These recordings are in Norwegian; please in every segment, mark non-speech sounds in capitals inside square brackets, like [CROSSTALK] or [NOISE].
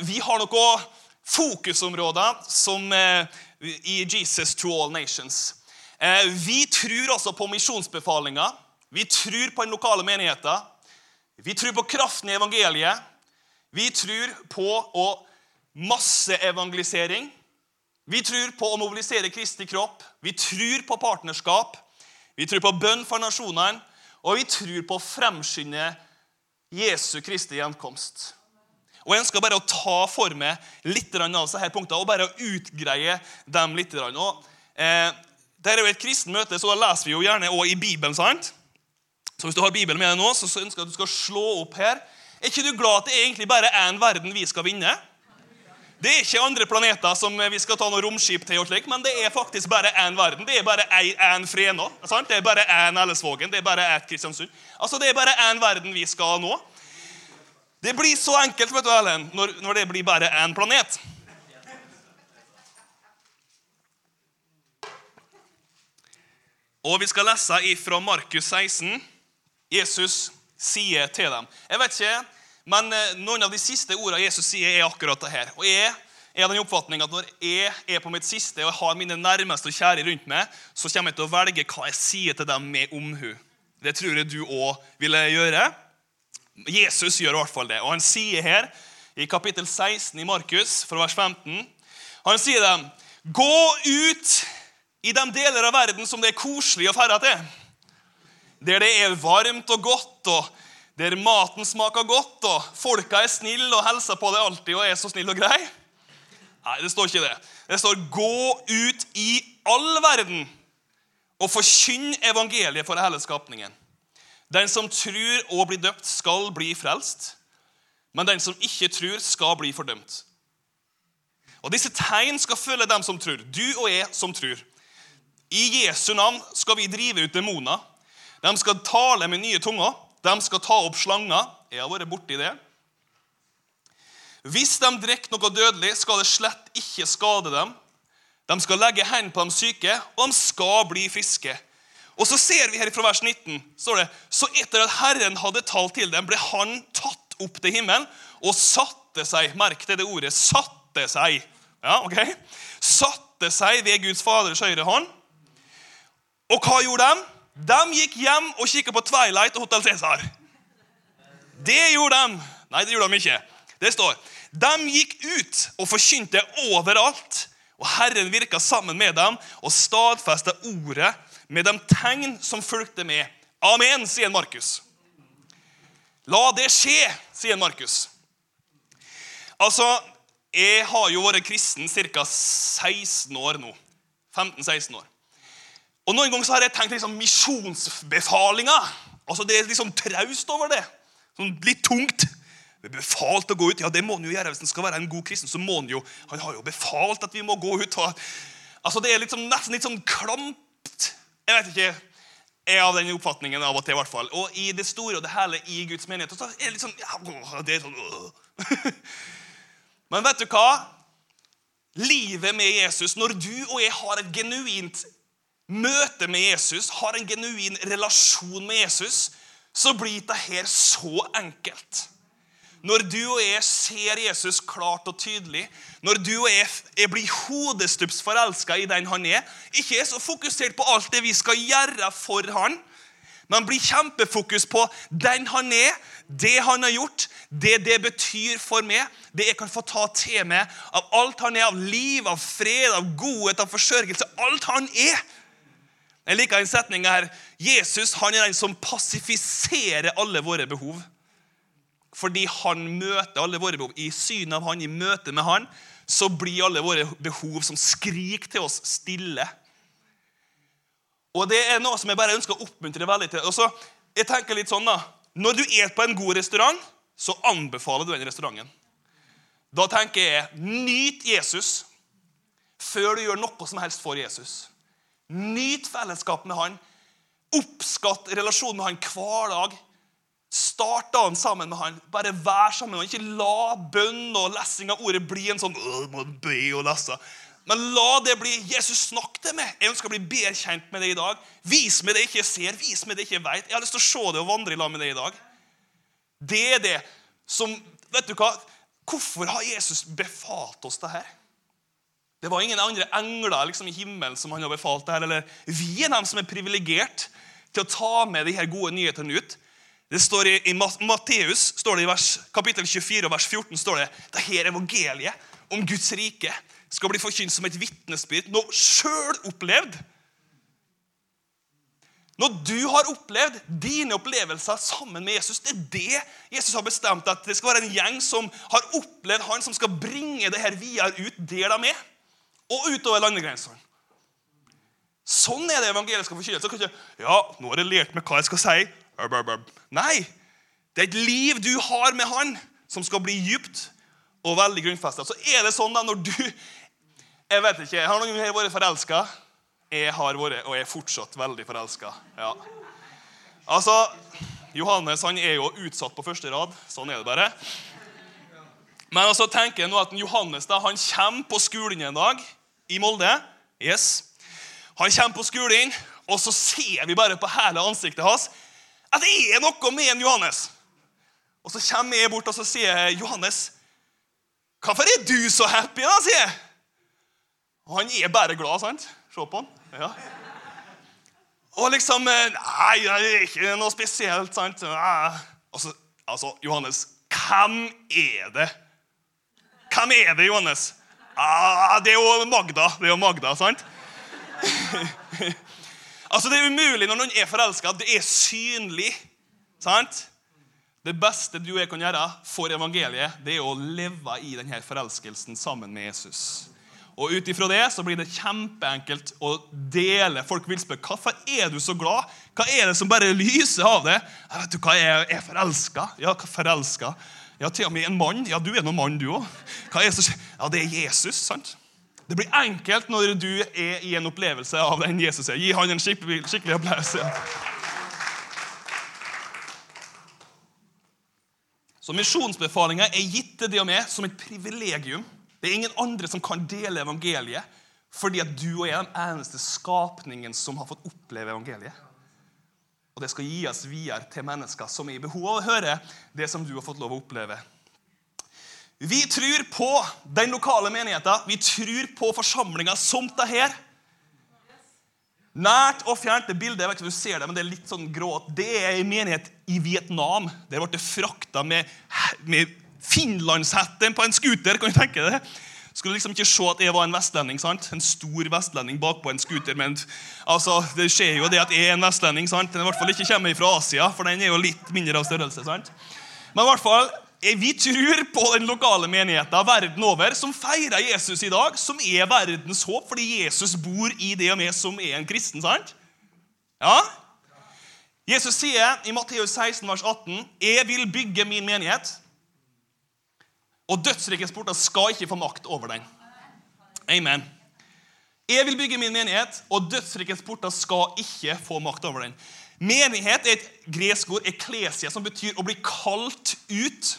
Vi har noen fokusområder som eh, i Jesus to all nations. Eh, vi tror også på misjonsbefalinger. Vi tror på den lokale menigheten. Vi tror på kraften i evangeliet. Vi tror på å masseevangelisering. Vi tror på å mobilisere Kristi kropp. Vi tror på partnerskap. Vi tror på bønn for nasjonene. Og vi tror på å fremskynde Jesu Kristi gjenkomst. Og Jeg ønsker bare å ta for meg litt av disse punktene og bare å utgreie dem litt. Og, eh, det er jo et kristent møte, så da leser vi jo gjerne også i Bibelen. sant? Så Hvis du har Bibelen med deg nå, så ønsker jeg at du skal slå opp her. Er ikke du glad at det er egentlig bare én verden vi skal vinne? Det er ikke andre planeter som vi skal ta noe romskip til, og slik, men det er faktisk bare én verden. Det er bare én. Sant? Det er bare én Ellesvågen. Det er bare ett Kristiansund. Altså, Det er bare én verden vi skal nå. Det blir så enkelt vet du, Ellen, når, når det blir bare én planet. Og Vi skal lese fra Markus 16. Jesus sier til dem Jeg vet ikke, men eh, noen av de siste ordene Jesus sier, er akkurat det her. Og jeg er den oppfatning at Når jeg er på mitt siste og jeg har mine nærmeste og kjære rundt meg, så kommer jeg til å velge hva jeg sier til dem med omhu. Det tror jeg du òg ville gjøre. Jesus gjør i hvert fall det. Og han sier her i kapittel 16 i Markus, fra vers 15 Han sier dem, 'Gå ut i de deler av verden som det er koselig å ferde til.' Der det er varmt og godt, og der maten smaker godt, og folka er snille og hilser på deg alltid og er så snill og grei. Nei, det står ikke det. Det står 'gå ut i all verden' og forkynn evangeliet for hele skapningen. Den som tror og blir døpt, skal bli frelst. Men den som ikke tror, skal bli fordømt. Og Disse tegn skal følge dem som tror. Du og jeg som tror. I Jesu navn skal vi drive ut demoner. De skal tale med nye tunger. De skal ta opp slanger. Jeg har vært borti det. Hvis de drikker noe dødelig, skal det slett ikke skade dem. De skal legge hendene på de syke, og de skal bli friske. Og så ser vi her fra vers 19, står det, så etter at Herren hadde talt til dem, ble han tatt opp til himmelen og satte seg Merk det, det ordet. Satte seg. Ja, ok? Satte seg ved Guds Faders høyre hånd. Og hva gjorde de? De gikk hjem og kikka på Twilight og Hotell Cæsar. Det gjorde de. Nei, det gjorde de ikke. Det står de gikk ut og forkynte overalt. Og Herren virka sammen med dem og stadfesta ordet med de tegn som fulgte med. Amen, sier Markus. La det skje, sier Markus. Altså, jeg har jo vært kristen ca. 16 år nå. 15-16 år. Og Noen ganger så har jeg tenkt liksom misjonsbefalinga. Altså, Det er liksom traust over det. Sånn litt tungt. Det er befalt å gå ut. Ja, det må han jo gjøre hvis han skal være en god kristen. så må Han jo, han har jo befalt at vi må gå ut. Altså, Det er liksom, nesten litt sånn klamt jeg vet ikke. Jeg er av den oppfatningen av og til. i hvert fall. Og i det store og det hele i Guds menighet så er det litt sånn, ja, det er sånn øh. [LAUGHS] Men vet du hva? Livet med Jesus, når du og jeg har et genuint møte med Jesus, har en genuin relasjon med Jesus, så blir det her så enkelt. Når du og jeg ser Jesus klart og tydelig, når du og jeg, jeg blir hodestups forelska i den han er, ikke er så fokusert på alt det vi skal gjøre for han, men blir kjempefokus på den han er, det han har gjort, det det betyr for meg, det jeg kan få ta til meg av alt han er, av liv, av fred, av godhet, av forsørgelse. Alt han er. Jeg liker en setning her. Jesus han er den som passifiserer alle våre behov fordi han møter alle våre behov. I synet av han, i møte med han, så blir alle våre behov som skriker til oss, stille. Og Det er noe som jeg bare ønsker å oppmuntre veldig til. Og så, jeg tenker litt sånn da, Når du er på en god restaurant, så anbefaler du den restauranten. Da tenker jeg nyt Jesus før du gjør noe som helst for Jesus. Nyt fellesskap med han. Oppskatt relasjonen med han hver dag. Start dagen sammen med han. Bare vær sammen med han. Ikke la bønn og lessing av ordet bli en sånn må be og lese. Men la det bli Jesus snakk til meg. Jeg ønsker å bli bedre kjent med det i dag. Vis meg det jeg ikke ser, vis meg det jeg ikke vet. Jeg har lyst til å se det og vandre i lag med det i dag. Det er det som Vet du hva? Hvorfor har Jesus befalt oss det her? Det var ingen andre engler liksom, i himmelen som han har befalt det her. eller Vi er dem som er privilegert til å ta med de her gode nyhetene ut. Det står I, i Matteus står det i vers, kapittel 24 og vers 14 står det det her evangeliet om Guds rike skal bli forkynt som et vitnesbyrd, noe sjøl opplevd. Når du har opplevd dine opplevelser sammen med Jesus, det er det Jesus har bestemt at det skal være en gjeng som har opplevd han, som skal bringe det her videre ut der de er, og utover landegrensene. Sånn er det evangeliet skal forkynnes. Ja, nå har jeg lært meg hva jeg skal si. Nei. Det er et liv du har med han, som skal bli dypt og veldig grunnfesta. Så er det sånn da når du Jeg vet ikke, Har noen her vært forelska? Jeg har vært, og er fortsatt veldig forelska. Ja. Altså, Johannes han er jo utsatt på første rad. Sånn er det bare. Men altså tenker jeg nå at Johannes da, han kommer på skolen en dag i Molde. Yes. Han kommer på skolen, og så ser vi bare på hele ansiktet hans at det er noe med en Johannes. Og så kommer jeg bort og så sier jeg, 'Johannes, hvorfor er du så happy?' da, sier jeg. Og han er bare glad, sant? Se på han. Ja. Og liksom eh, Nei, det er ikke noe spesielt, sant? Og så, altså, Johannes, hvem er det? Hvem er det, Johannes? Ah, det er jo Magda. Det er jo Magda, sant? [LAUGHS] altså, Det er umulig når noen er forelska. Det er synlig. sant? Det beste du og jeg kan gjøre for evangeliet, det er å leve i denne forelskelsen sammen med Jesus. Og ut ifra det så blir det kjempeenkelt å dele. Folk vil spørre hvorfor er du så glad. Hva er det som bare lyser av det? Jeg vet du hva, jeg er forelska. Ja, forelska? Ja, til og med en mann. Ja, du er noen mann, du òg. Ja, det er Jesus. sant? Det blir enkelt når du er i en opplevelse av den Jesus er. Gi han en skikkelig, skikkelig applaus. Ja. Så Misjonsbefalinga er gitt til det og med som et privilegium det er ingen andre som kan dele evangeliet, fordi at du og jeg er den eneste skapningen som har fått oppleve evangeliet. Og det skal gis videre til mennesker som er i behov av å høre det som du har fått lov å oppleve. Vi tror på den lokale menigheten. Vi tror på forsamlinga som det her. Nært og fjernt. Det bildet jeg vet ikke om du ser det, men det er litt sånn gråt. Det er en menighet i Vietnam. Der ble det frakta med, med finlandshetten på en scooter. kan du tenke deg? Skulle liksom ikke se at jeg var en vestlending. sant? En stor vestlending bakpå en scooter. Men altså, det skjer jo det at jeg er en vestlending. sant? Den i hvert fall ikke kommer fra Asia, for den er jo litt mindre av størrelse. sant? Men i hvert fall, vi tror på den lokale menigheten verden over som feirer Jesus i dag, som er verdens håp, fordi Jesus bor i det og med som er en kristen. sant? Ja? Jesus sier i Matteus 16, vers 18.: Jeg vil bygge min menighet. Og dødsrikets porter skal ikke få makt over den. Amen. Jeg vil bygge min menighet, og dødsrikets porter skal ikke få makt over den. Menighet er et gresk ord, eklesia, som betyr å bli kalt ut.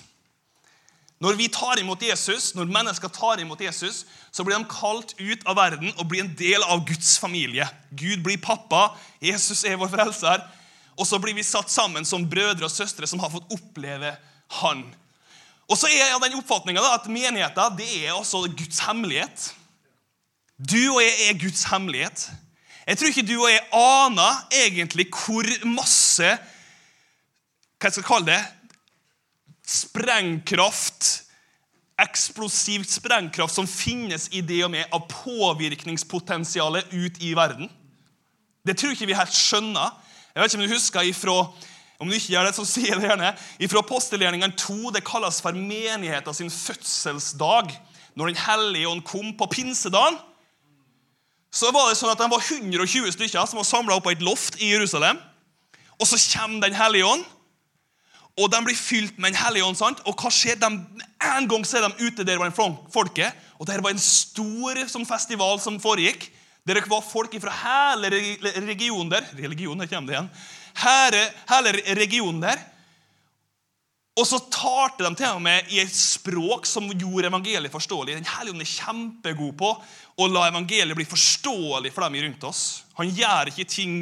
Når vi tar imot Jesus, når mennesker tar imot Jesus, så blir de kalt ut av verden og blir en del av Guds familie. Gud blir pappa, Jesus er vår frelser. Og så blir vi satt sammen som brødre og søstre som har fått oppleve Han. Og så er jeg av den oppfatninga at menigheten det er også Guds hemmelighet. Du og jeg er Guds hemmelighet. Jeg tror ikke du og jeg aner egentlig hvor masse hva jeg skal kalle det sprengkraft, eksplosivt sprengkraft, som finnes i det og med av påvirkningspotensialet ut i verden. Det tror ikke vi helt skjønner. Jeg vet ikke om du husker ifra om du ikke gjør det, så sier jeg det gjerne. Ifra apostelgjerningene 2 det kalles for menigheten sin fødselsdag. Når Den hellige ånd kom på pinsedagen, så var det sånn at de var 120 stykker som var samla opp på et loft i Jerusalem. Og så kommer Den hellige ånd, og de blir fylt med Den hellige ånd. sant? Og hva skjer? De, en gang er de ute der blant folket, og det var en stor sånn, festival som foregikk. Der det var folk fra hele regionen der. Religion, der kommer det igjen hele, hele regionen der. Og så talte de til og med i et språk som gjorde evangeliet forståelig. Den hellige ånd er kjempegod på å la evangeliet bli forståelig for dem rundt oss. Han gjør ikke ting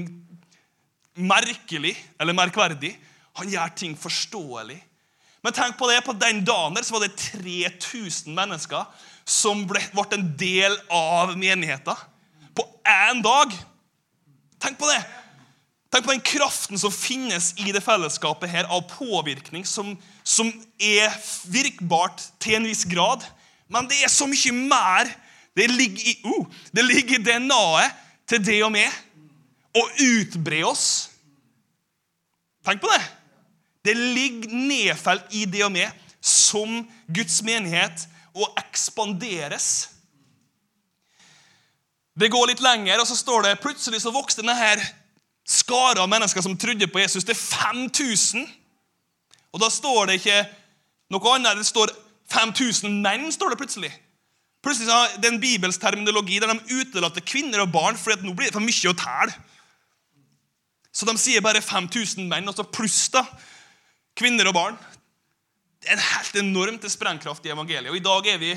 merkelig eller merkverdig. Han gjør ting forståelig. Men tenk på det, på den dagen der så var det 3000 mennesker som ble, ble en del av menigheten. På én dag. Tenk på det! Tenk på den kraften som finnes i det fellesskapet her av påvirkning, som, som er virkbart til en viss grad. Men det er så mye mer. Det ligger i, uh, det i DNA-et til det og meg å utbre oss. Tenk på det! Det ligger nedfelt i det og med som Guds menighet å ekspanderes. Det går litt lenger, og så står det plutselig så vokste denne skara av mennesker som trodde på Jesus, til 5000. Og da står det ikke noe annet. Det står 5000 menn. står det plutselig. Plutselig så Det er en bibelsk terminologi der de utelater kvinner og barn, for nå blir det for mye å telle. Så de sier bare 5000 menn, og så pluss da, kvinner og barn. Det er en helt enormt sprengkraft i evangeliet. Og I dag er vi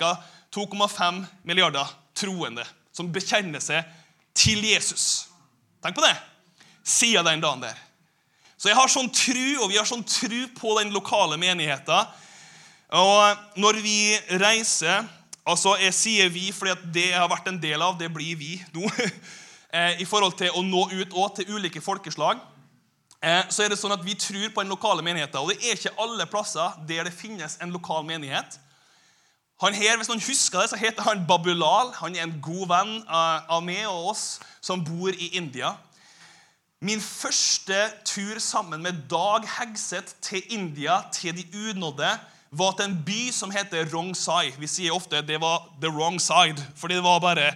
ca. 2,5 milliarder troende som bekjenner seg til Jesus. Tenk på det! Siden den dagen der. Så jeg har sånn tru, og vi har sånn tru på den lokale menigheten. Og når vi reiser altså Jeg sier vi fordi det jeg har vært en del av, det blir vi nå. [LAUGHS] Eh, I forhold til å nå ut også til ulike folkeslag. Eh, så er det sånn at Vi tror på den lokale menigheten, og det er ikke alle plasser der det finnes en lokal menighet. Han her, Hvis noen husker det, så heter han Babulal. Han er en god venn av meg og oss som bor i India. Min første tur sammen med Dag Hegseth til India, til de unådde, var til en by som heter Rongsai. Vi sier ofte det var the wrong side, fordi det var bare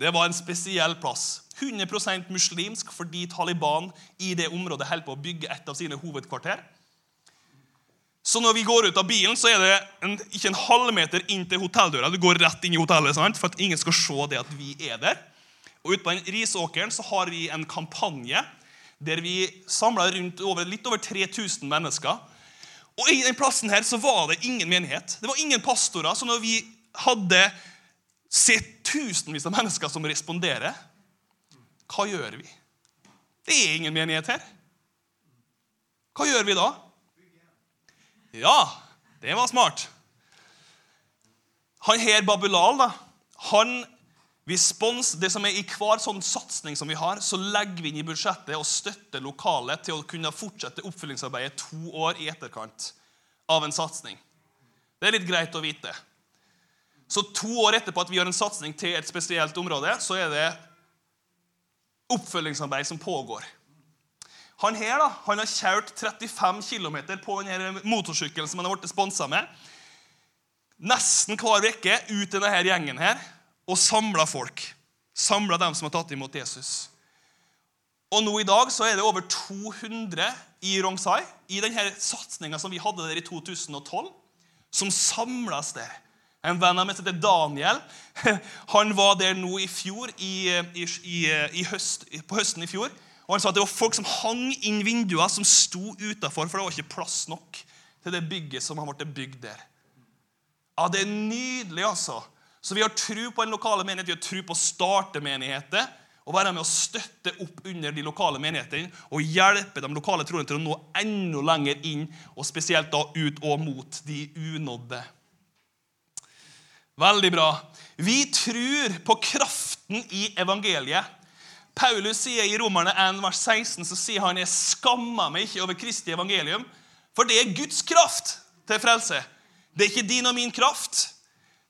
det var en spesiell plass. 100% muslimsk fordi Taliban i det området holder på å bygge et av sine hovedkvarter. Så når vi går ut av bilen, så er det en, ikke en halvmeter inn til hotelldøra. Du går rett inn i hotellet sant? for at ingen skal se det at vi er der. Og Ute på den risåkeren så har vi en kampanje der vi samla litt over 3000 mennesker. Og I den plassen her så var det ingen menighet. Det var ingen pastorer. Så når vi hadde sett tusenvis av mennesker som responderer, hva gjør vi? Det er ingen menighet her. Hva gjør vi da? Ja, det var smart. Han her, Babylal, da, han vi spons, det som er I hver sånn satsing som vi har, så legger vi inn i budsjettet og støtter lokalet til å kunne fortsette oppfyllingsarbeidet to år i etterkant av en satsing. Det er litt greit å vite. Så to år etterpå at vi har en satsing til et spesielt område, så er det oppfølgingsarbeid som pågår. Han her da, han har kjørt 35 km på denne motorsykkelen som han har blitt sponsa med. Nesten hver uke ut i denne gjengen her og samla folk. Samla dem som har tatt imot Jesus. Og nå i dag så er det over 200 i Rongsai, i denne satsinga som vi hadde der i 2012, som samles der. En venn av meg som heter Daniel, [LAUGHS] han var der nå i fjor, i, i, i høst, på høsten i fjor. Og Han sa at det var folk som hang inn vinduer, som sto utafor, for det var ikke plass nok til det bygget som blitt bygd der. Ja, Det er nydelig, altså. Så vi har tro på den lokale menighet, vi har tro på å starte menigheter. Og være med å støtte opp under de lokale menighetene og hjelpe de lokale troende til å nå enda lenger inn, og spesielt da ut og mot de unådde. Veldig bra. Vi tror på kraften i evangeliet. Paulus sier i Romerne 1, vers 16 så sier han, 'Jeg skammer meg ikke over Kristi evangelium', for det er Guds kraft til frelse. Det er ikke din og min kraft.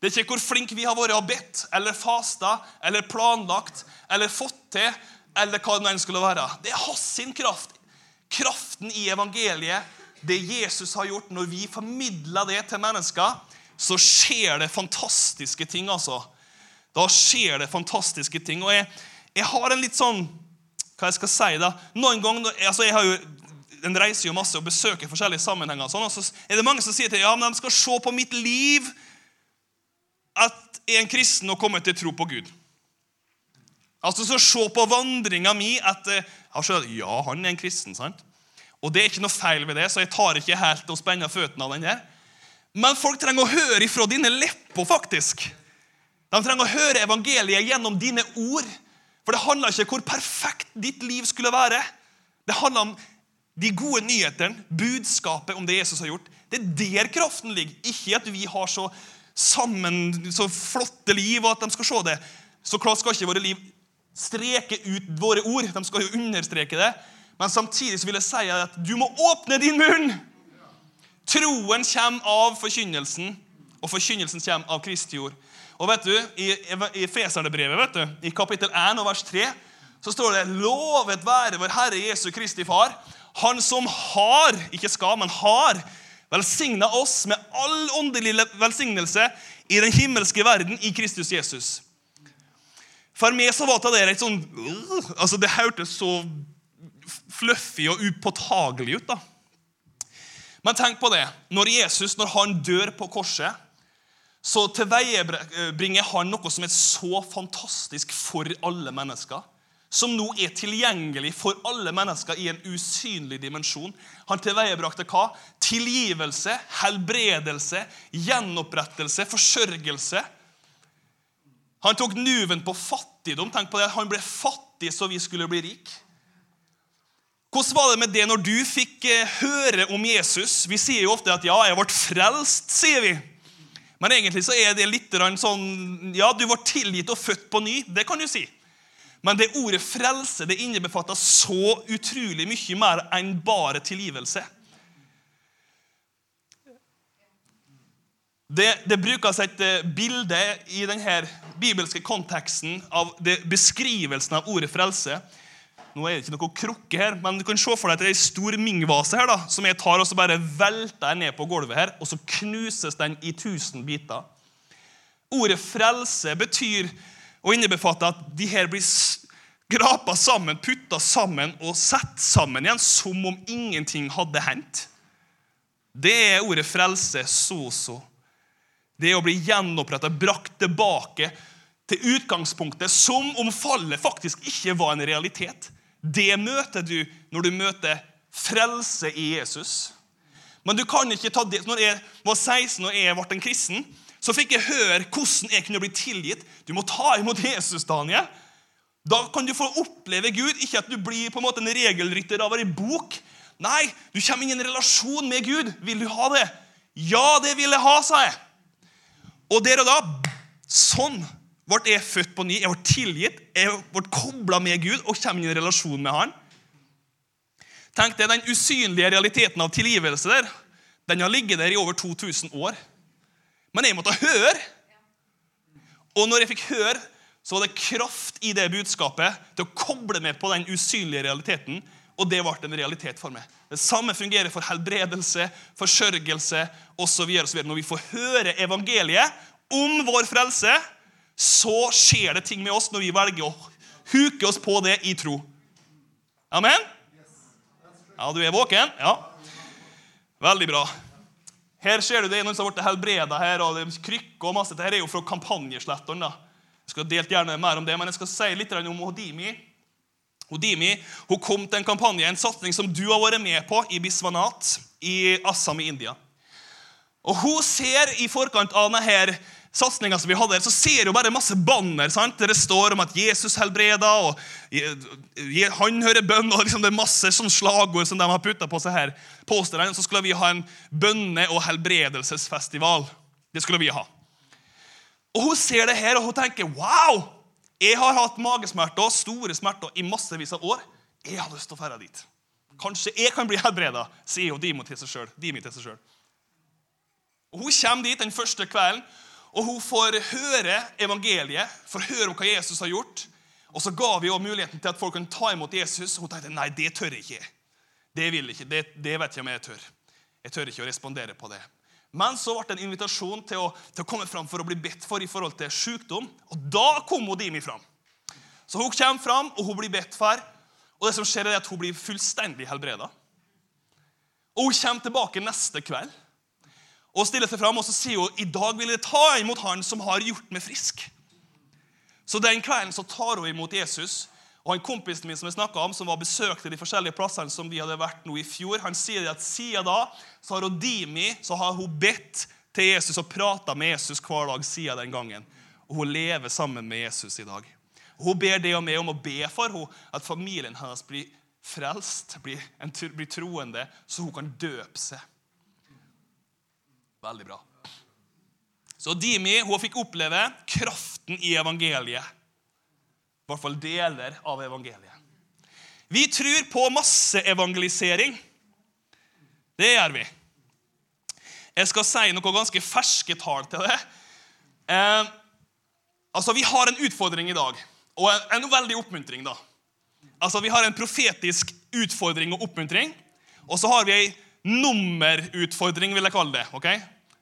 Det er ikke hvor flink vi har vært og bedt eller fasta eller planlagt eller fått til, eller hva det enn skulle være. Det er hans sin kraft. Kraften i evangeliet, det Jesus har gjort når vi formidler det til mennesker, så skjer det fantastiske ting, altså. Da skjer det fantastiske ting. Og jeg, jeg har en litt sånn Hva jeg skal si, da? Noen ganger, altså jeg har jo en reiser jo masse og besøker forskjellige sammenhenger. Sånn, og så er det mange som sier til ja, men de skal se på mitt liv at jeg er en kristen og kommer til å tro på Gud. Altså så Se på vandringa mi at eh, Ja, han er en kristen. sant? Og det er ikke noe feil ved det, så jeg tar ikke helt og spenner føttene av den der. Men folk trenger å høre ifra dine lepper, faktisk. De trenger å høre evangeliet gjennom dine ord. For det handler ikke om hvor perfekt ditt liv skulle være. Det handler om De gode nyhetene, budskapet om det Jesus har gjort, det er der kraften ligger. Ikke at vi har så sammen så flotte liv, og at de skal se det. Så klart skal ikke våre liv streke ut våre ord. De skal jo understreke det. Men samtidig så vil jeg si at du må åpne din munn! Troen kommer av forkynnelsen, og forkynnelsen kommer av Kristi ord. Og vet du, I, i Feserne-brevet, vet du, i kapittel 1 og vers 3, så står det Lovet være vår Herre Jesu Kristi Far, Han som har, ikke skal, men har, velsigna oss med all åndelig velsignelse i den himmelske verden i Kristus Jesus. For meg så var det et sånn altså Det hørtes så fluffy og upåtagelig ut. da. Men tenk på det. Når Jesus når han dør på korset, så tilveiebringer han noe som er så fantastisk for alle mennesker. Som nå er tilgjengelig for alle mennesker i en usynlig dimensjon. Han tilveiebrakte hva? Tilgivelse, helbredelse, gjenopprettelse, forsørgelse. Han tok nuven på fattigdom. Tenk på det, Han ble fattig så vi skulle bli rik. Hvordan var det med det når du fikk eh, høre om Jesus? Vi sier jo ofte at 'ja, jeg ble frelst', sier vi. Men egentlig så er det litt sånn Ja, du ble tilgitt og født på ny. Det kan du si. Men det ordet 'frelse' det innebefatter så utrolig mye mer enn bare tilgivelse. Det, det brukes et eh, bilde i denne bibelske konteksten av beskrivelsen av ordet 'frelse'. Nå er det ikke noe krukke her, men du kan se for deg at det er en stor mingvase her, da, som jeg tar og så bare velter ned på gulvet her, og så knuses den i tusen biter. Ordet 'frelse' betyr og innebefatte at de her blir grapa sammen, putta sammen og satt sammen igjen som om ingenting hadde hendt. Det er ordet 'frelse', soso. Det er å bli gjenoppretta, brakt tilbake til utgangspunktet som om fallet faktisk ikke var en realitet. Det møter du når du møter frelse i Jesus. Men du kan ikke ta det. Når jeg var 16 og jeg ble en kristen, så fikk jeg høre hvordan jeg kunne bli tilgitt. Du må ta imot Jesus, Daniel. Da kan du få oppleve Gud. Ikke at du blir på en måte en regelrytter av ei bok. Nei, du kommer inn i en relasjon med Gud. Vil du ha det? Ja, det vil jeg ha, sa jeg. Og der og da Sånn ble jeg født på ny. Jeg ble tilgitt. Jeg ble kobla med Gud og kommer i en relasjon med Han. Tenk deg Den usynlige realiteten av tilgivelse der, den har ligget der i over 2000 år. Men jeg måtte høre. Og når jeg fikk høre, så var det kraft i det budskapet til å koble meg på den usynlige realiteten. Og det ble en realitet for meg. Det samme fungerer for helbredelse, forsørgelse osv. Når vi får høre evangeliet om vår frelse, så skjer det ting med oss når vi velger å huke oss på det i tro. Amen? Ja, du er våken? Ja. Veldig bra. Her ser du det er noen som har blitt helbreda her, og det krykker og masse. Dette er jo fra Kampanjesletteren. da. Jeg skal delt gjerne mer om det, men jeg skal si litt om Hodimi. Hodimi hun kom til en kampanje, en satsing som du har vært med på i Biswanat i Assam i India. Og Hun ser i forkant av denne satsinga som vi hadde, så ser du bare masse banner sant? der det står om at Jesus helbreder, og han hører bønn. og liksom Det er masse sånn slagord som de har putta på seg her. Påstående, så skulle vi ha en bønne- og helbredelsesfestival. Det skulle vi ha. Og Hun ser det her og hun tenker wow! Jeg har hatt magesmerter, store smerter, i massevis av år. Jeg har lyst til å dra dit. Kanskje jeg kan bli helbreda, sier hun Dimo til seg sjøl. Hun kommer dit den første kvelden, og hun får høre evangeliet, får høre om hva Jesus har gjort. Og så ga vi også muligheten til at folk kunne ta imot Jesus. Og hun tenkte nei, det tør jeg ikke. Det vil jeg ikke. Det, det vet jeg om jeg tør. Jeg tør ikke å respondere på det. Men så ble det en invitasjon til å, til å komme fram for å bli bedt for i forhold til sykdom. Og da kom Odimi fram. Så hun kommer fram, og hun blir bedt for. Og det som skjer er at hun blir fullstendig helbreda. Og hun kommer tilbake neste kveld og stiller seg fram og så sier hun i dag vil jeg ta imot han som har gjort meg frisk. Så den kvelden så tar hun imot Jesus. Og en kompisen min som jeg om, som var besøkte de forskjellige plassene som vi hadde vært nå i fjor, han sier at siden da så har hun Dimi så har hun bedt til Jesus og prata med Jesus hver dag siden den gangen. Og hun lever sammen med Jesus i dag. Og hun ber det og meg om å be for henne, at familien hennes blir frelst, blir, en, blir troende, så hun kan døpe seg. Veldig bra. Så Dimi hun fikk oppleve kraften i evangeliet. I hvert fall deler av evangeliet. Vi tror på masseevangelisering. Det gjør vi. Jeg skal si noe ganske ferske tall til det. Eh, altså, Vi har en utfordring i dag, og en, en veldig oppmuntring. da. Altså, Vi har en profetisk utfordring og oppmuntring, og så har vi ei nummerutfordring, vil jeg kalle det. ok?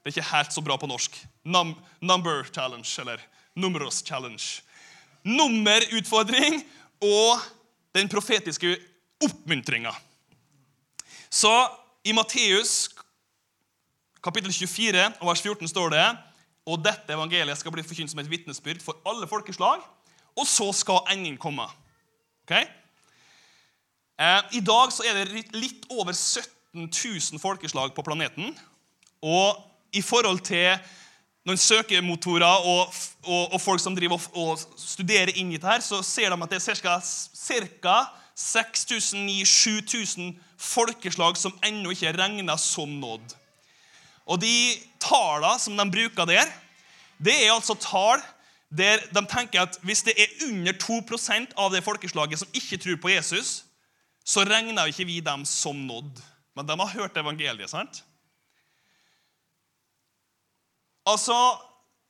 Det er ikke helt så bra på norsk. Num number challenge, eller numeros challenge. Nummerutfordring og den profetiske oppmuntringa. Så i Matteus kapittel 24 og vers 14 står det og dette evangeliet skal bli forkynt som et vitnesbyrd for alle folkeslag, og så skal enden komme. Ok? Eh, I dag så er det litt- over over 17 000 folkeslag på planeten. Og i forhold til noen søkemotorer og, og, og folk som driver og, og studerer inn i dette, så ser de at det er ca. 6000-7000 folkeslag som ennå ikke er regna som nådd. Og de tallene som de bruker der, det er altså tall der de tenker at hvis det er under 2% av det folkeslaget som ikke tror på Jesus, så regner ikke vi dem som nådd. Men de har hørt evangeliet, sant? Altså,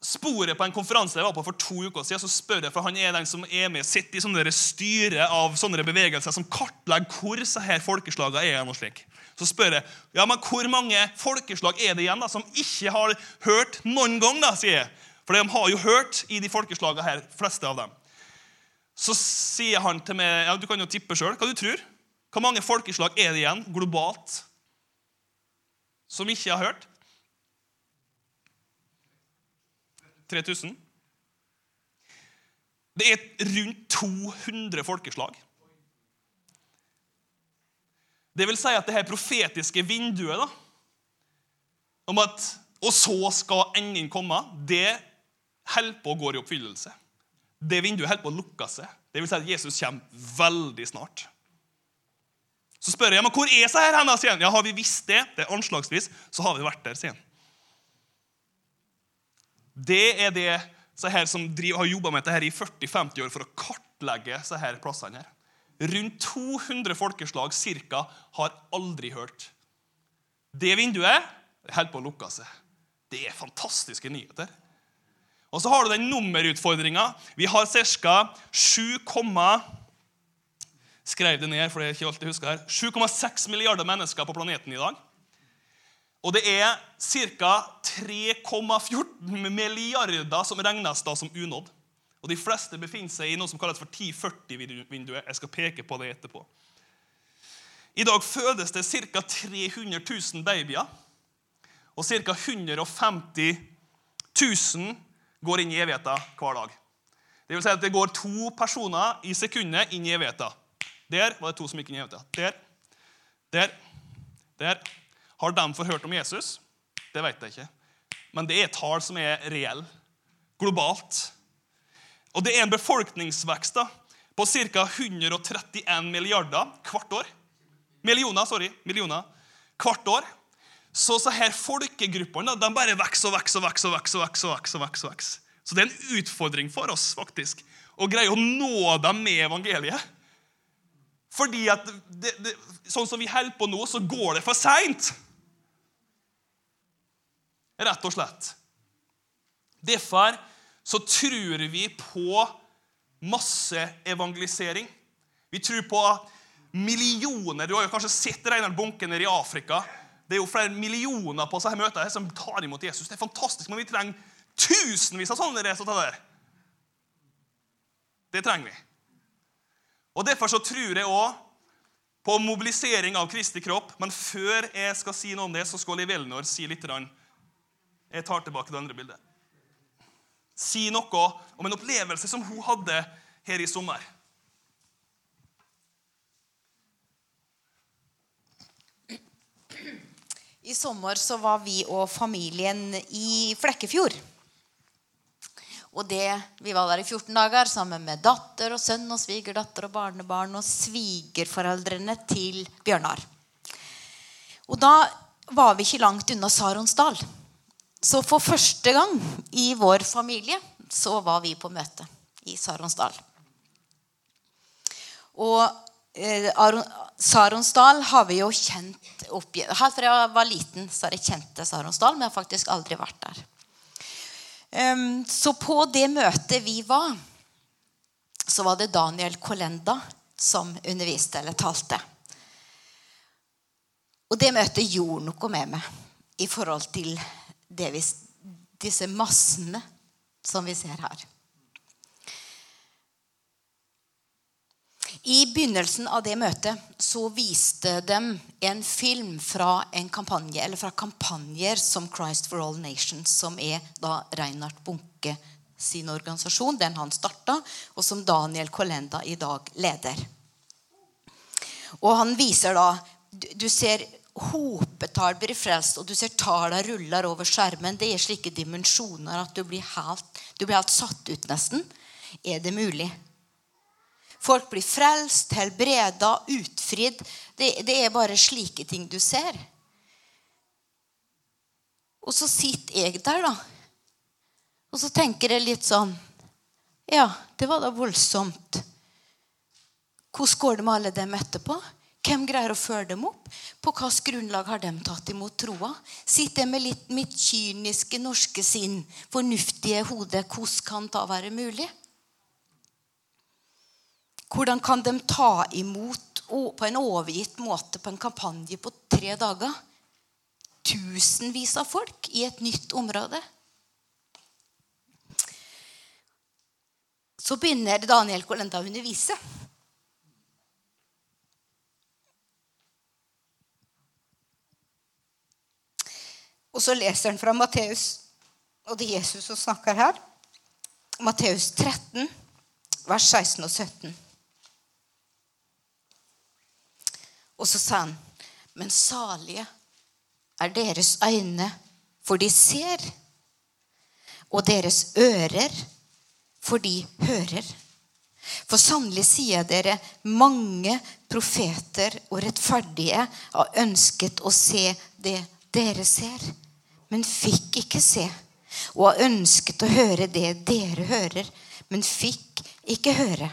Sporet på en konferanse jeg var på for to uker siden, så spør jeg, for han er den som er med, sitter i sånne styre av sånne bevegelser som kartlegger hvor så her folkeslagene er. og slik. Så spør jeg ja, men hvor mange folkeslag er det igjen da, som ikke har hørt noen gang. da, sier jeg. For de har jo hørt i de folkeslagene her, fleste av dem. Så sier han til meg ja, du kan jo tippe sjøl hva du tror. Hvor mange folkeslag er det igjen globalt som ikke har hørt? 3000? Det er rundt 200 folkeslag. Det vil si at det her profetiske vinduet da, om at Og så skal enden komme, det holder på å gå i oppfyllelse. Det vinduet holder på å lukke seg. Det vil si at Jesus kommer veldig snart. Så spør jeg men hvor er seg her hen, sier han. Ja, har vi visst det? Det er anslagsvis. Så har vi vært der, sier han. Det er det så her som driver, har jobba med dette her i 40-50 år for å kartlegge så her plassene. her. Rundt 200 folkeslag cirka, har aldri hørt. Det vinduet holder på å lukke seg. Det er fantastiske nyheter. Og så har du den nummerutfordringa. Vi har ca. 7, skrev det ned, for det er ikke alt jeg husker her, 7,6 milliarder mennesker på planeten i dag. Og det er ca. 3,14 milliarder som regnes da som unådd. Og de fleste befinner seg i noe som kalles for 1040-vinduet. Jeg skal peke på det etterpå. I dag fødes det ca. 300 000 babyer. Og ca. 150 000 går inn i evigheten hver dag. Det vil si at det går to personer i sekundet inn i evigheten. Der var det to som gikk inn i evigheten. Der. Der. Der. Har de fått hørt om Jesus? Det vet jeg ikke. Men det er tall som er reelle. Globalt. Og det er en befolkningsvekst da, på ca. 131 milliarder hvert år. Millioner, sorry. Millioner hvert år. Så så her folkegruppene de bare vokser og vokser og vokser. vokser, vokser, vokser, vokser, vokser. Så det er en utfordring for oss faktisk, å greie å nå dem med evangeliet. Fordi at det, det, sånn som vi holder på nå, så går det for seint. Rett og slett. Derfor så tror vi på masseevangelisering. Vi tror på millioner Du har jo kanskje sett Reinar Bunke nede i Afrika. Det er jo flere millioner på disse møtene som tar imot Jesus. Det er fantastisk, Men vi trenger tusenvis av sånne resultater. Det trenger vi. Og Derfor så tror jeg òg på mobilisering av Kristi kropp. Men før jeg skal si noe om det, så skal Liv Elinor si litt. Jeg tar tilbake det andre bildet. Si noe om en opplevelse som hun hadde her i sommer. I sommer så var vi og familien i Flekkefjord. Og det, Vi var der i 14 dager sammen med datter og sønn og svigerdatter og barnebarn og svigerforeldrene til Bjørnar. Og da var vi ikke langt unna Saronsdal. Så for første gang i vår familie så var vi på møte i Saronsdal. Og eh, Saronsdal har vi jo kjent opp Helt fra jeg var liten, så har jeg kjent til Saronsdal, men jeg har faktisk aldri vært der. Um, så på det møtet vi var, så var det Daniel Kolenda som underviste eller talte. Og det møtet gjorde noe med meg i forhold til vi, disse massene som vi ser her. I begynnelsen av det møtet så viste dem en film fra en kampanje, eller fra kampanjer som Christ for All Nations, som er da Reinhard Bunke sin organisasjon, den han starta, og som Daniel Kolenda i dag leder. Og han viser da Du ser hopetall blir frelst, og du ser tallene ruller over skjermen. Det er slike dimensjoner at du blir helt, du blir helt satt ut, nesten. Er det mulig? Folk blir frelst, helbreda, utfridd. Det, det, er bare slike ting du ser. Og så sitter jeg der, da. Og så tenker jeg litt sånn Ja, det var da voldsomt. Hvordan går det med alle dem etterpå? Hvem greier å føre dem opp? På hvilket grunnlag har de tatt imot troa? Sitter jeg med litt mitt kyniske norske sinn, fornuftige hode, hvordan kan det være mulig? Hvordan kan de ta imot på en overgitt måte på en kampanje på tre dager tusenvis av folk i et nytt område? Så begynner Daniel Kolenda å undervise. Og så leser han fra Matteus, og det er Jesus som snakker her. Matteus 13, vers 16 og 17. Og så sa han, men salige er deres øyne, for de ser, og deres ører, for de hører. For sannelig sier dere, mange profeter og rettferdige har ønsket å se det dere ser, men fikk ikke se. Og har ønsket å høre det dere hører, men fikk ikke høre.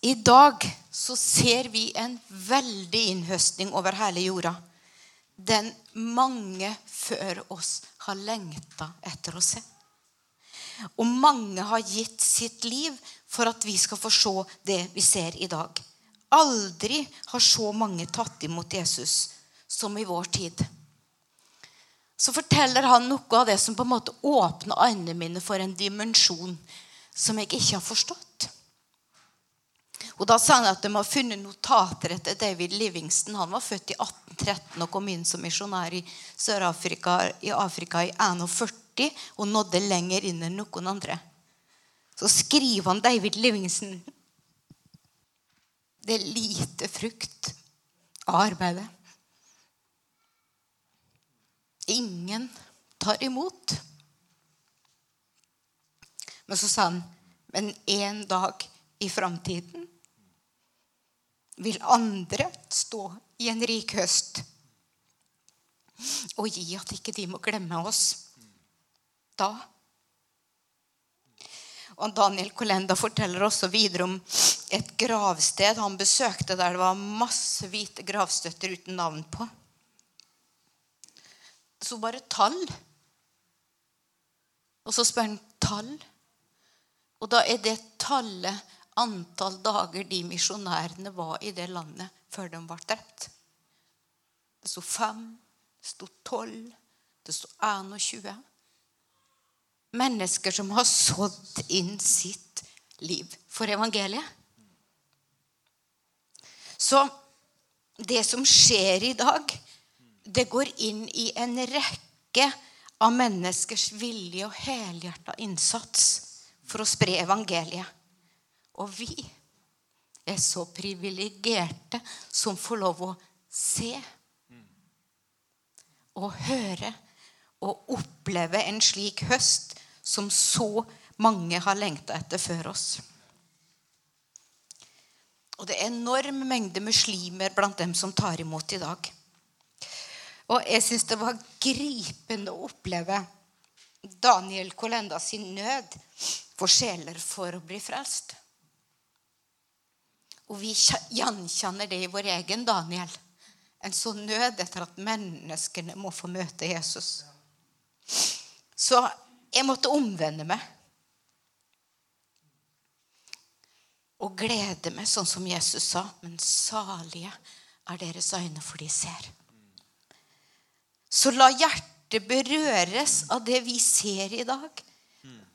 I dag så ser vi en veldig innhøstning over hele jorda. Den mange før oss har lengta etter å se. Og mange har gitt sitt liv for at vi skal få se det vi ser i dag. Aldri har så mange tatt imot Jesus som i vår tid. Så forteller han noe av det som på en måte åpner øynene mine for en dimensjon som jeg ikke har forstått. Og Da sa han at de har funnet notater etter David Livingston. Han var født i 1813 og kom inn som misjonær i Sør-Afrika i Afrika i 41 og nådde lenger inn enn noen andre. Så skriver han David Livingston Det er lite frukt av arbeidet. Ingen tar imot. Men så sa han men en dag i framtiden vil andre stå i en rik høst og gi at ikke de må glemme oss da. Og Daniel Kolenda forteller også videre om et gravsted han besøkte der det var masse hvite gravstøtter uten navn på. Så bare tall. Og så spør han tall. Og da er det tallet antall dager de misjonærene var i det landet før de ble drept. Det sto fem, det sto tolv, det sto 21. Mennesker som har sådd inn sitt liv for evangeliet. Så det som skjer i dag, det går inn i en rekke av menneskers vilje og helhjerta innsats for å spre evangeliet. Og vi er så privilegerte som får lov å se og høre og oppleve en slik høst som så mange har lengta etter før oss. Og det er enorm mengde muslimer blant dem som tar imot i dag. Og jeg syns det var gripende å oppleve Daniel Kolenda sin nød for sjeler for å bli frelst. Og vi gjenkjenner det i vår egen Daniel. En sånn nød etter at menneskene må få møte Jesus. Så jeg måtte omvende meg. Og glede meg, sånn som Jesus sa. Men salige er deres øyne, for de ser. Så la hjertet berøres av det vi ser i dag.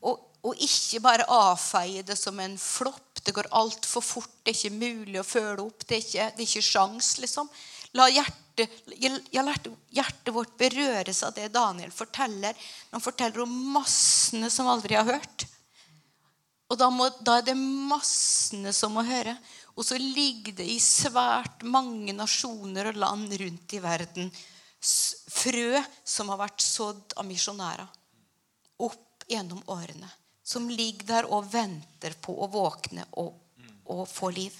Og, og ikke bare avfeie det som en flopp. Det går altfor fort. Det er ikke mulig å følge opp. Det er ikke, det er ikke sjans, liksom. La hjertet, hjertet vårt berøres av det Daniel forteller. Han forteller om massene som aldri har hørt. Og da, må, da, er det massene som må høre. Og så ligger det i svært mange nasjoner og land rundt i verden frø som har vært sådd av misjonærer opp gjennom årene. Som ligger der og venter på å våkne og, og få liv.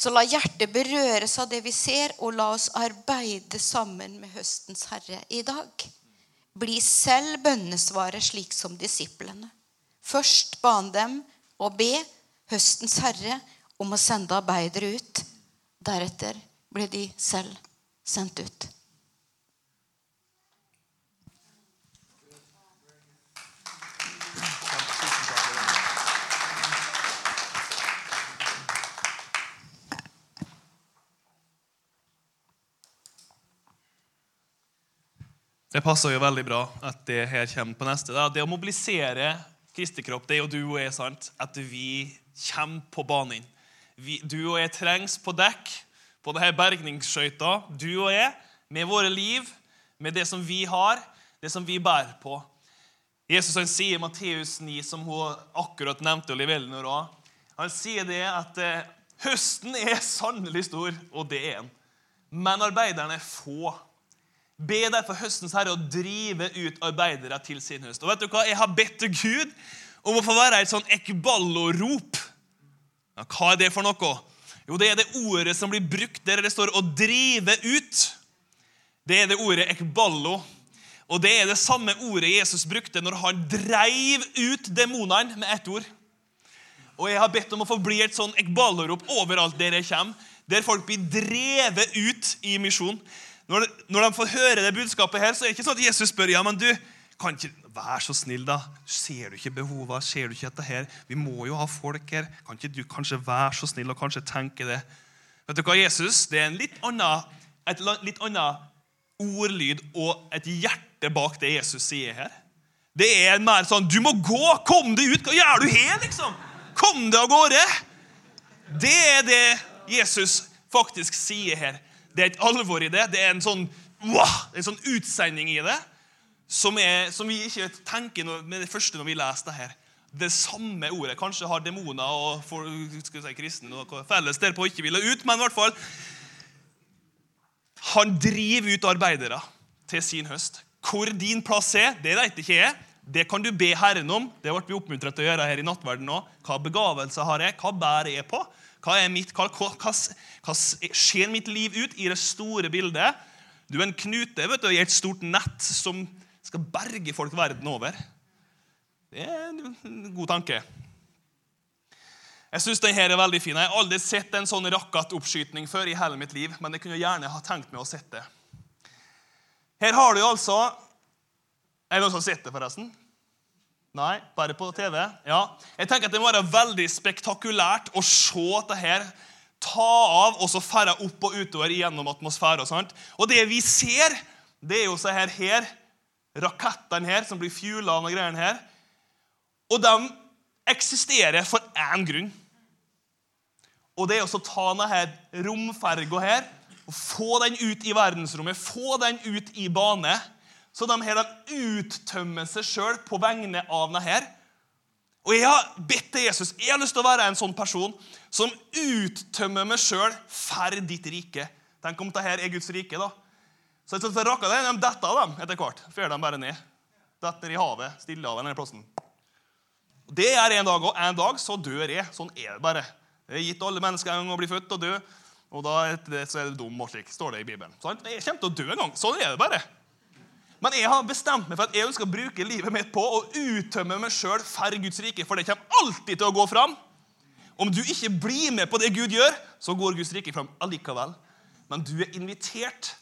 Så la hjertet berøres av det vi ser, og la oss arbeide sammen med høstens herre i dag. Bli selv bønnesvaret slik som disiplene. Først ba han dem å be høstens herre om å sende arbeidere ut. Deretter ble de selv sendt ut. Det passer jo veldig bra at det her kommer på neste. Da. Det å mobilisere Kristi kropp, det er jo du og jeg. sant? At vi kommer på banen. Vi, du og jeg trengs på dekk på denne bergningsskøyta, du og jeg, med våre liv, med det som vi har, det som vi bærer på. Jesus han sier i Matteus 9, som hun akkurat nevnte, og Elinor òg, han sier det at eh, høsten er sannelig stor, og det er den. Men arbeiderne er få. Be derfor høstens herre å drive ut arbeidere til sin høst. Og vet du hva? Jeg har bedt til Gud om å få være et sånn ekballo-rop. Ja, hva er det for noe? Jo, det er det ordet som blir brukt der det står 'å drive ut'. Det er det ordet ekballo. Og det er det samme ordet Jesus brukte når han dreiv ut demonene med ett ord. Og jeg har bedt om å få bli et sånn ekballo-rop overalt der jeg kommer, der folk blir drevet ut i misjon. Når, når de får høre det budskapet her, så er det ikke sånn at Jesus spør ja, men du, kan ikke Vær så snill, da. Ser du ikke behovene? Ser du ikke dette her? Vi må jo ha folk her. Kan ikke du kanskje være så snill og kanskje tenke det? Vet du hva, Jesus? Det er en litt annen, et litt annet ordlyd og et hjerte bak det Jesus sier her. Det er mer sånn Du må gå! Kom deg ut! Hva gjør du her, liksom? Kom deg av gårde! Det er det Jesus faktisk sier her. Det er et alvor i det. Det er en sånn, wow, en sånn utsending i det som, er, som, vi ikke tenker med det første når vi leser det her. Det samme ordet. Kanskje har demoner og for, skal si, kristne noe felles derpå ikke ville ut, men i hvert fall Han driver ut arbeidere til sin høst. Hvor din plass er, det vet ikke jeg. Det kan du be Herren om. Det ble vi oppmuntret til å gjøre her i nattverden nå. Hva begavelser har jeg? Hva bærer jeg på? Hva, er mitt, hva, hva ser mitt liv ut i det store bildet? Du er en knute vet du, i et stort nett som skal berge folk verden over. Det er en god tanke. Jeg syns denne er veldig fin. Jeg har aldri sett en sånn rakettoppskyting før i hele mitt liv, men jeg kunne gjerne ha tenkt meg å sett det. Her har du altså Er det noen som har sett det, forresten? Nei, bare på TV? Ja. Jeg tenker at Det må være veldig spektakulært å se dette her ta av og så ferde opp og utover gjennom atmosfæren. Og sånt. Og det vi ser, det er jo så her, her rakettene her som blir fuela av greiene her. Og de eksisterer for én grunn. Og det er å ta denne romferga her og få den ut i verdensrommet, få den ut i bane, så de her de uttømmer seg sjøl på vegne av denne. Og jeg har bedt til Jesus jeg har lyst til å være en sånn person som uttømmer meg sjøl for ditt rike. Tenk om dette er Guds rike. da Så jeg rakka det, de detter dem etter hvert. Fer de bare ned. Detter i havet. Stillehavet. denne plassen. Det er en dag, og en dag så dør jeg. Sånn er det bare. Det er gitt alle mennesker en gang å bli født og dø. Og da etter det så er du dum og slik. Står det i Bibelen. Sant? Jeg kommer til å dø en gang. Sånn er det bare. Men jeg har bestemt meg for at jeg ønsker å bruke livet mitt på å uttømme meg sjøl for Guds rike, for det kommer alltid til å gå fram. Om du ikke blir med på det Gud gjør, så går Guds rike fram allikevel. Men du er invitert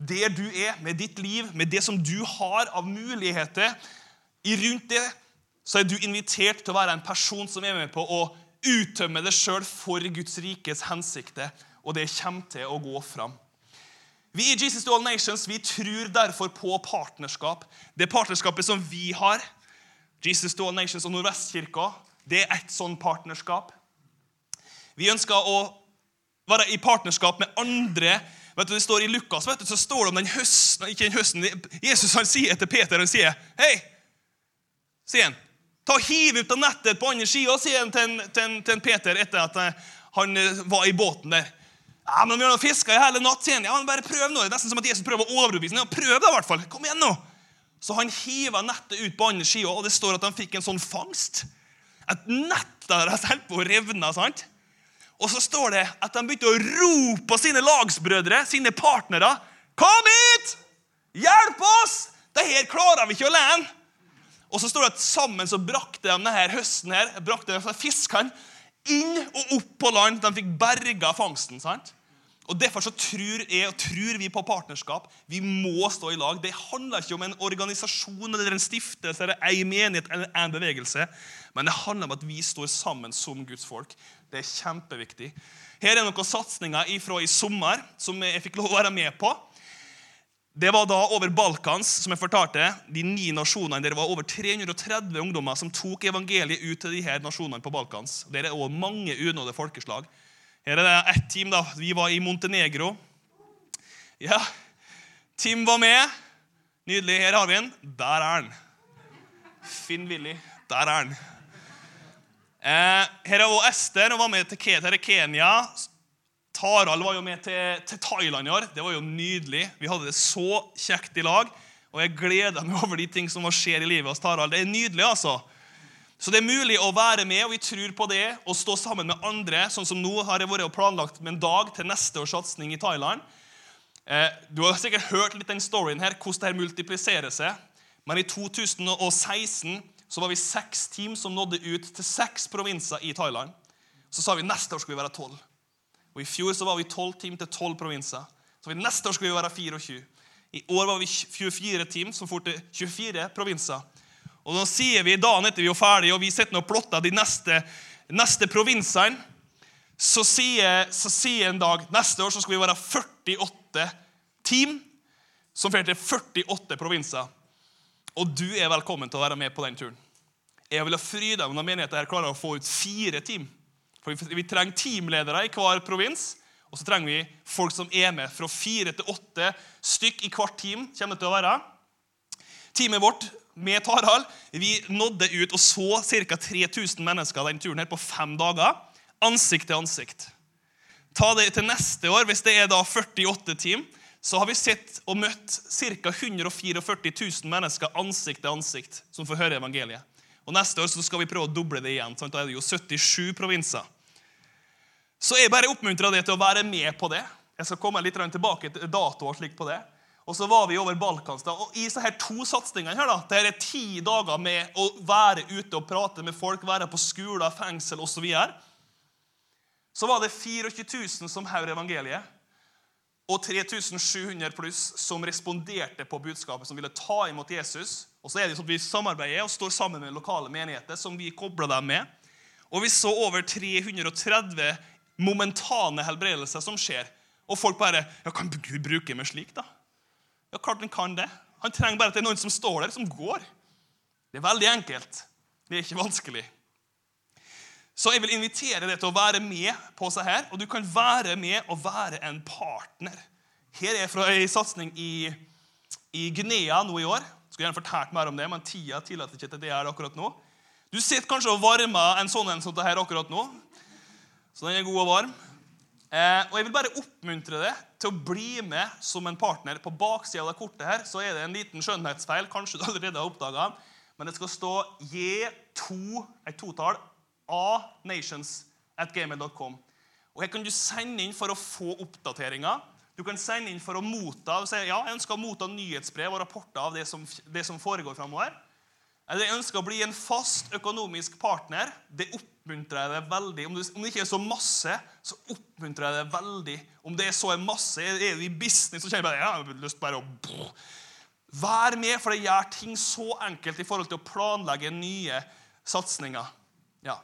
der du er, med ditt liv, med det som du har av muligheter i rundt det, så er du invitert til å være en person som er med på å uttømme deg sjøl for Guds rikes hensikter, og det kommer til å gå fram. Vi i Jesus to All Nations vi tror derfor på partnerskap. Det partnerskapet som vi har, Jesus to All Nations og Nordvestkirka, det er et sånn partnerskap. Vi ønsker å være i partnerskap med andre. Vet du, Det står I Lukas vet du, så står det om den høsten, ikke den høsten, Jesus han sier til Peter han sier, Hei, sier han, ta hiv ut av nettet på andre sida, sier han til, til, til Peter etter at eh, han eh, var i båten der. Ja, men vi har fiska i hele natt, igjen. Ja, men bare prøv nå. Det er nesten som at Jesus prøver å overbevise ham. Ja, prøv det i hvert fall. Kom igjen nå. Så han hiva nettet ut på andre sida, og det står at han fikk en sånn fangst. Et nett deres holdt på å revne. sant? Og så står det at de begynte å rope på sine lagsbrødre, sine partnere. Kom hit! Hjelp oss! Det her klarer vi ikke alene. Og så står det at sammen så brakte de denne høsten her, brakte de fiskene inn og opp på land. De fikk berga fangsten. sant? Og Derfor så tror jeg og tror vi på partnerskap. Vi må stå i lag. Det handler ikke om en organisasjon eller en stiftelse eller en menighet eller en bevegelse, men det handler om at vi står sammen som Guds folk. Det er kjempeviktig. Her er noen satsinger fra i sommer som jeg fikk lov å være med på. Det var da over Balkans, som jeg fortalte, de ni nasjonene. Der det var over 330 ungdommer som tok evangeliet ut til de her nasjonene på Balkans. Der er også mange unådde folkeslag. Her er det ett team. da. Vi var i Montenegro. Ja, Tim var med. Nydelig. Her har vi den. Der er den. Finn-Willy. Der er den. Eh, her er også Ester. Hun var med til Kenya. Tarald var jo med til, til, Thailand i år. Det var jo nydelig. Vi hadde det så kjekt i lag. Og jeg gleder meg over de ting som skjer i livet hos Tarald. Det er nydelig, altså. Så det er mulig å være med, og vi tror på det, og stå sammen med andre. Sånn som nå har jeg vært og planlagt med en dag til neste års satsing i Thailand. Eh, du har sikkert hørt litt den storyen her, hvordan det multipliserer seg. Men i 2016 så var vi seks team som nådde ut til seks provinser i Thailand. Så sa vi neste år skal vi være tolv. Og I fjor så var vi 12 team til 12 provinser. Så Neste år skulle vi være 24. I år var vi 24 team som for til 24 provinser. Og da sier vi dagen etter vi er ferdige, og vi sitter og plotter de neste, neste provinsene. Så sier, så sier, en dag neste år så skal vi være 48 team som drar til 48 provinser. Og du er velkommen til å være med på den turen. Jeg vil ha meg når menigheten her klarer å få ut fire team for vi, vi trenger teamledere i hver provins. Og så trenger vi folk som er med fra fire til åtte stykk i hvert team. kommer det til å være. Teamet vårt med Tarald vi nådde ut og så ca. 3000 mennesker den turen her på fem dager. Ansikt til ansikt. Ta det til neste år, hvis det er da 48 team, så har vi sett og møtt ca. 144 000 mennesker ansikt til ansikt som får høre evangeliet. Og Neste år så skal vi prøve å doble det igjen. Sant? Da er det jo 77 provinser. Så jeg bare oppmuntrer deg til å være med på det. Jeg skal komme litt tilbake til datoer slik på det. Og så var vi over Balkans. da, og I så her to satsingene her da, det er ti dager med å være ute og prate med folk, være på skoler, fengsel osv. Så, videre. så var det 24 000 som hørte evangeliet, og 3700 pluss som responderte på budskapet, som ville ta imot Jesus og så er det sånn at Vi samarbeider og står sammen med lokale menigheter som vi kobler dem med. Og vi så over 330 momentane helbredelser som skjer. Og folk bare ja, Kan Gud bruke meg slik, da? Ja, klart han kan det. Han trenger bare at det er noen som står der, som går. Det er veldig enkelt. Det er ikke vanskelig. Så jeg vil invitere deg til å være med på seg her, og du kan være med og være en partner. Her er jeg fra en satsing i, i Guinea nå i år. Jeg Skulle gjerne fortalt mer om det, men tida tillater ikke til det her akkurat nå. Du sitter kanskje og varmer en sånn en som dette akkurat nå. Så den er god og varm. Eh, og Jeg vil bare oppmuntre deg til å bli med som en partner. På baksida av det kortet her så er det en liten skjønnhetsfeil. Kanskje du allerede har oppdaget. Men det skal stå J2, et totall, A nations at gmail.com. Og Her kan du sende inn for å få oppdateringer. Du kan sende inn for å motta si, ja, jeg ønsker å motta nyhetsbrev og rapporter av det som, det som foregår framover. Eller jeg ønsker å bli en fast økonomisk partner. Det oppmuntrer jeg deg veldig. Om det, om det ikke er så masse, så oppmuntrer jeg deg veldig. Om det er så en masse, er du i business, så kjenner jeg bare ja, jeg har lyst bare å Vær med, for det gjør ting så enkelt i forhold til å planlegge nye satsinger. Ja.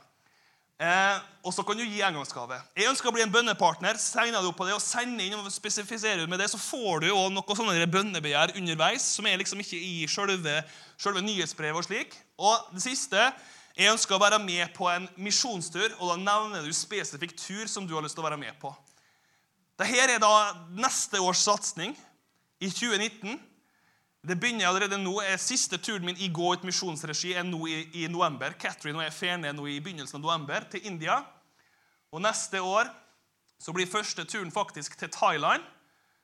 Eh, og så kan du gi engangsgave. Jeg ønsker å bli en bønnepartner. Signer du opp på det og sender inn og spesifiserer du med det, så får du også noe sånne bønnebegjær underveis som er liksom ikke i selve nyhetsbrevet og slik. Og det siste jeg ønsker å være med på en misjonstur, og da nevner du spesifikk tur som du har lyst til å være med på. Dette er da neste års satsing i 2019. Det begynner allerede nå. Siste turen min i Gå ut misjonsregi er nå i, i november. Catherine og jeg fer ned nå i begynnelsen av november til India. Og neste år så blir første turen faktisk til Thailand.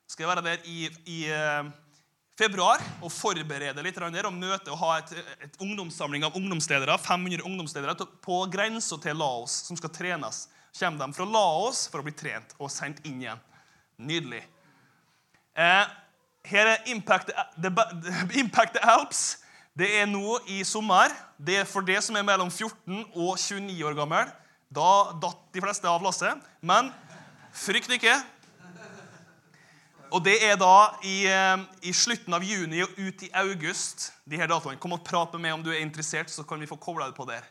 Skal jeg være der i, i uh, februar og forberede litt der, og møte og ha et, et ungdomssamling av ungdomsledere, 500 ungdomsledere på grensa til Laos som skal trenes. Kommer de fra Laos for å bli trent og sendt inn igjen. Nydelig. Eh, her er Impact the, [LAUGHS] Impact the Alps. Det er nå i sommer. Det er for det som er mellom 14 og 29 år gammel. Da datt de fleste av lasset. Men frykt ikke. Og det er da i, eh, i, slutten av juni og ut i august. de her datoene. Kom og prat med meg om du er interessert, så kan vi få kobla deg på der.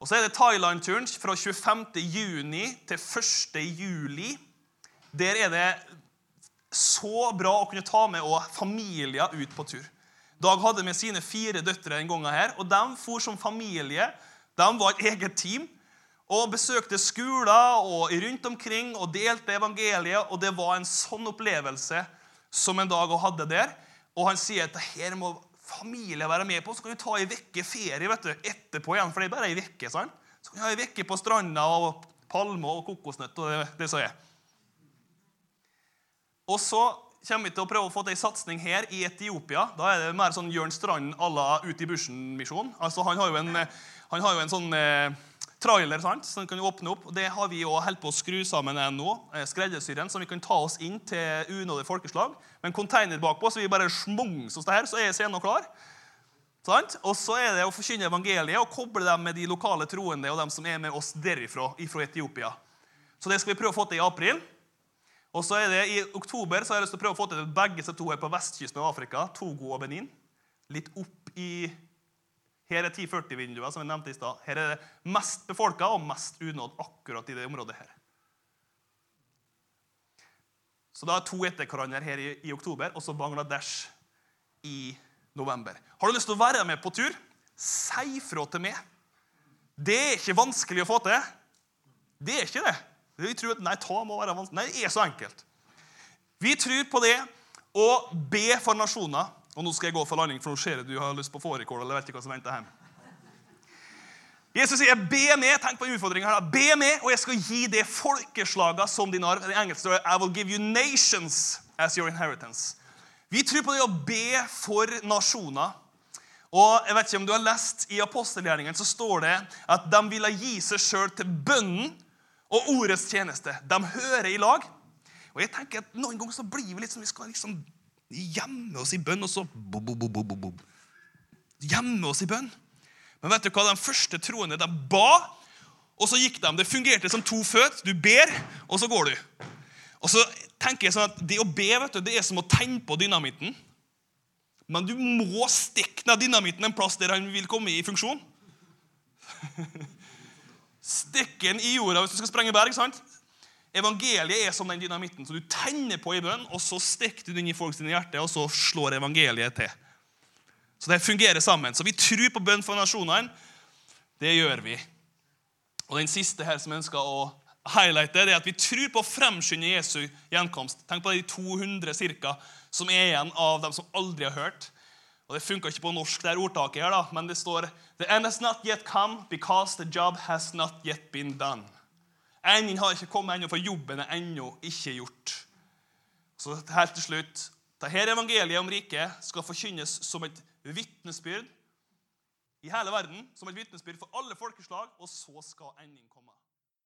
Og så er det Thailand-turen fra 25. juni til 1. juli. Der er det så bra å kunne ta med og familier ut på tur. Dag hadde med sine fire døtre en gang her, og de for som familie. De var et eget team og besøkte skoler og rundt omkring og delte evangeliet. og Det var en sånn opplevelse som en dag hadde der. Og han sier at her må familie være med på. Så kan du ta ei uke ferie vet du, etterpå igjen, for det er bare ei sant? Så kan du ha ei uke på stranda og palmer og kokosnøtt og det, det som er. Og så kommer vi til å prøve å få til en satsing her i Etiopia. Da er det mer sånn Jørn Strand à la Ut i bushen-misjon. Altså, han han har jo en sånn eh, trailer sant, som kan åpne opp. Det har vi jo holdt på å skru sammen nå. Eh, skreddersyren, som vi kan ta oss inn til unådige folkeslag. Med en container bakpå, så vi bare smungs oss det her, så er scenen klar. Sant? Og så er det å forkynne evangeliet og koble dem med de lokale troende og dem som er med oss derifra, ifra Etiopia. Så det skal vi prøve å få til i april. Og så er det I oktober så har jeg lyst til å prøve å få til begge disse to her på vestkysten av Afrika. Togo og Benin. Litt opp i Her er 1040-vinduer, som jeg nevnte i stad. Her er det mest befolka og mest unådd akkurat i det området her. Så da er to etter hverandre her i, i oktober, og så Bangladesh i november. Har du lyst til å være med på tur? Si fra til meg. Det er ikke vanskelig å få til. Det er ikke det. Vi tror at nei, ta må være vanskelig. Nei, det er så enkelt. Vi tror på det å be for nasjoner. Og nå skal jeg gå for landing, for nå ser jeg du har lyst på fårikål. eller vet ikke hva som venter hjem. Jesus sier, 'Be med'. Tenk på utfordringa her. Be med, og jeg skal gi det folkeslaga som din arv. Det engelske står 'I will give you nations as your inheritance'. Vi tror på det å be for nasjoner. Og jeg vet ikke om du har lest I apostelgjerningen så står det at de ville gi seg sjøl til bønnen og ordets tjeneste. De hører i lag. Og jeg tenker at Noen ganger så blir vi litt som vi skal liksom gjemme oss i bønn, og så bo, bo, bo, Gjemme oss i bønn. Men vet du hva? De første troende de ba, og så gikk de. Det fungerte som to føtt. Du ber, og så går du. Og så tenker jeg sånn at Det å be vet du, det er som å tenne på dynamitten. Men du må stikke ned dynamitten en plass der han vil komme i funksjon. [LAUGHS] Stikk den i jorda hvis du skal sprenge berg. sant? Evangeliet er som den dynamitten. Så du tenner på i bønn, og så stikker du den i folks hjerte, og så slår evangeliet til. Så det fungerer sammen. Så vi tror på bønn for nasjonene. Det gjør vi. Og den siste her som jeg ønsker å highlighte, det er at vi tror på å fremskynde Jesu gjenkomst. Tenk på de 200 cirka, som er igjen av dem som aldri har hørt. Og Det funka ikke på norsk, det er ordtaket her, da, men det står The end has not yet come because the job has not yet been done. Enden har ikke kommet ennå, for jobben er ennå ikke gjort. Så helt til slutt dette evangeliet om riket skal forkynnes som et vitnesbyrd i hele verden, som et vitnesbyrd for alle folkeslag, og så skal enden komme.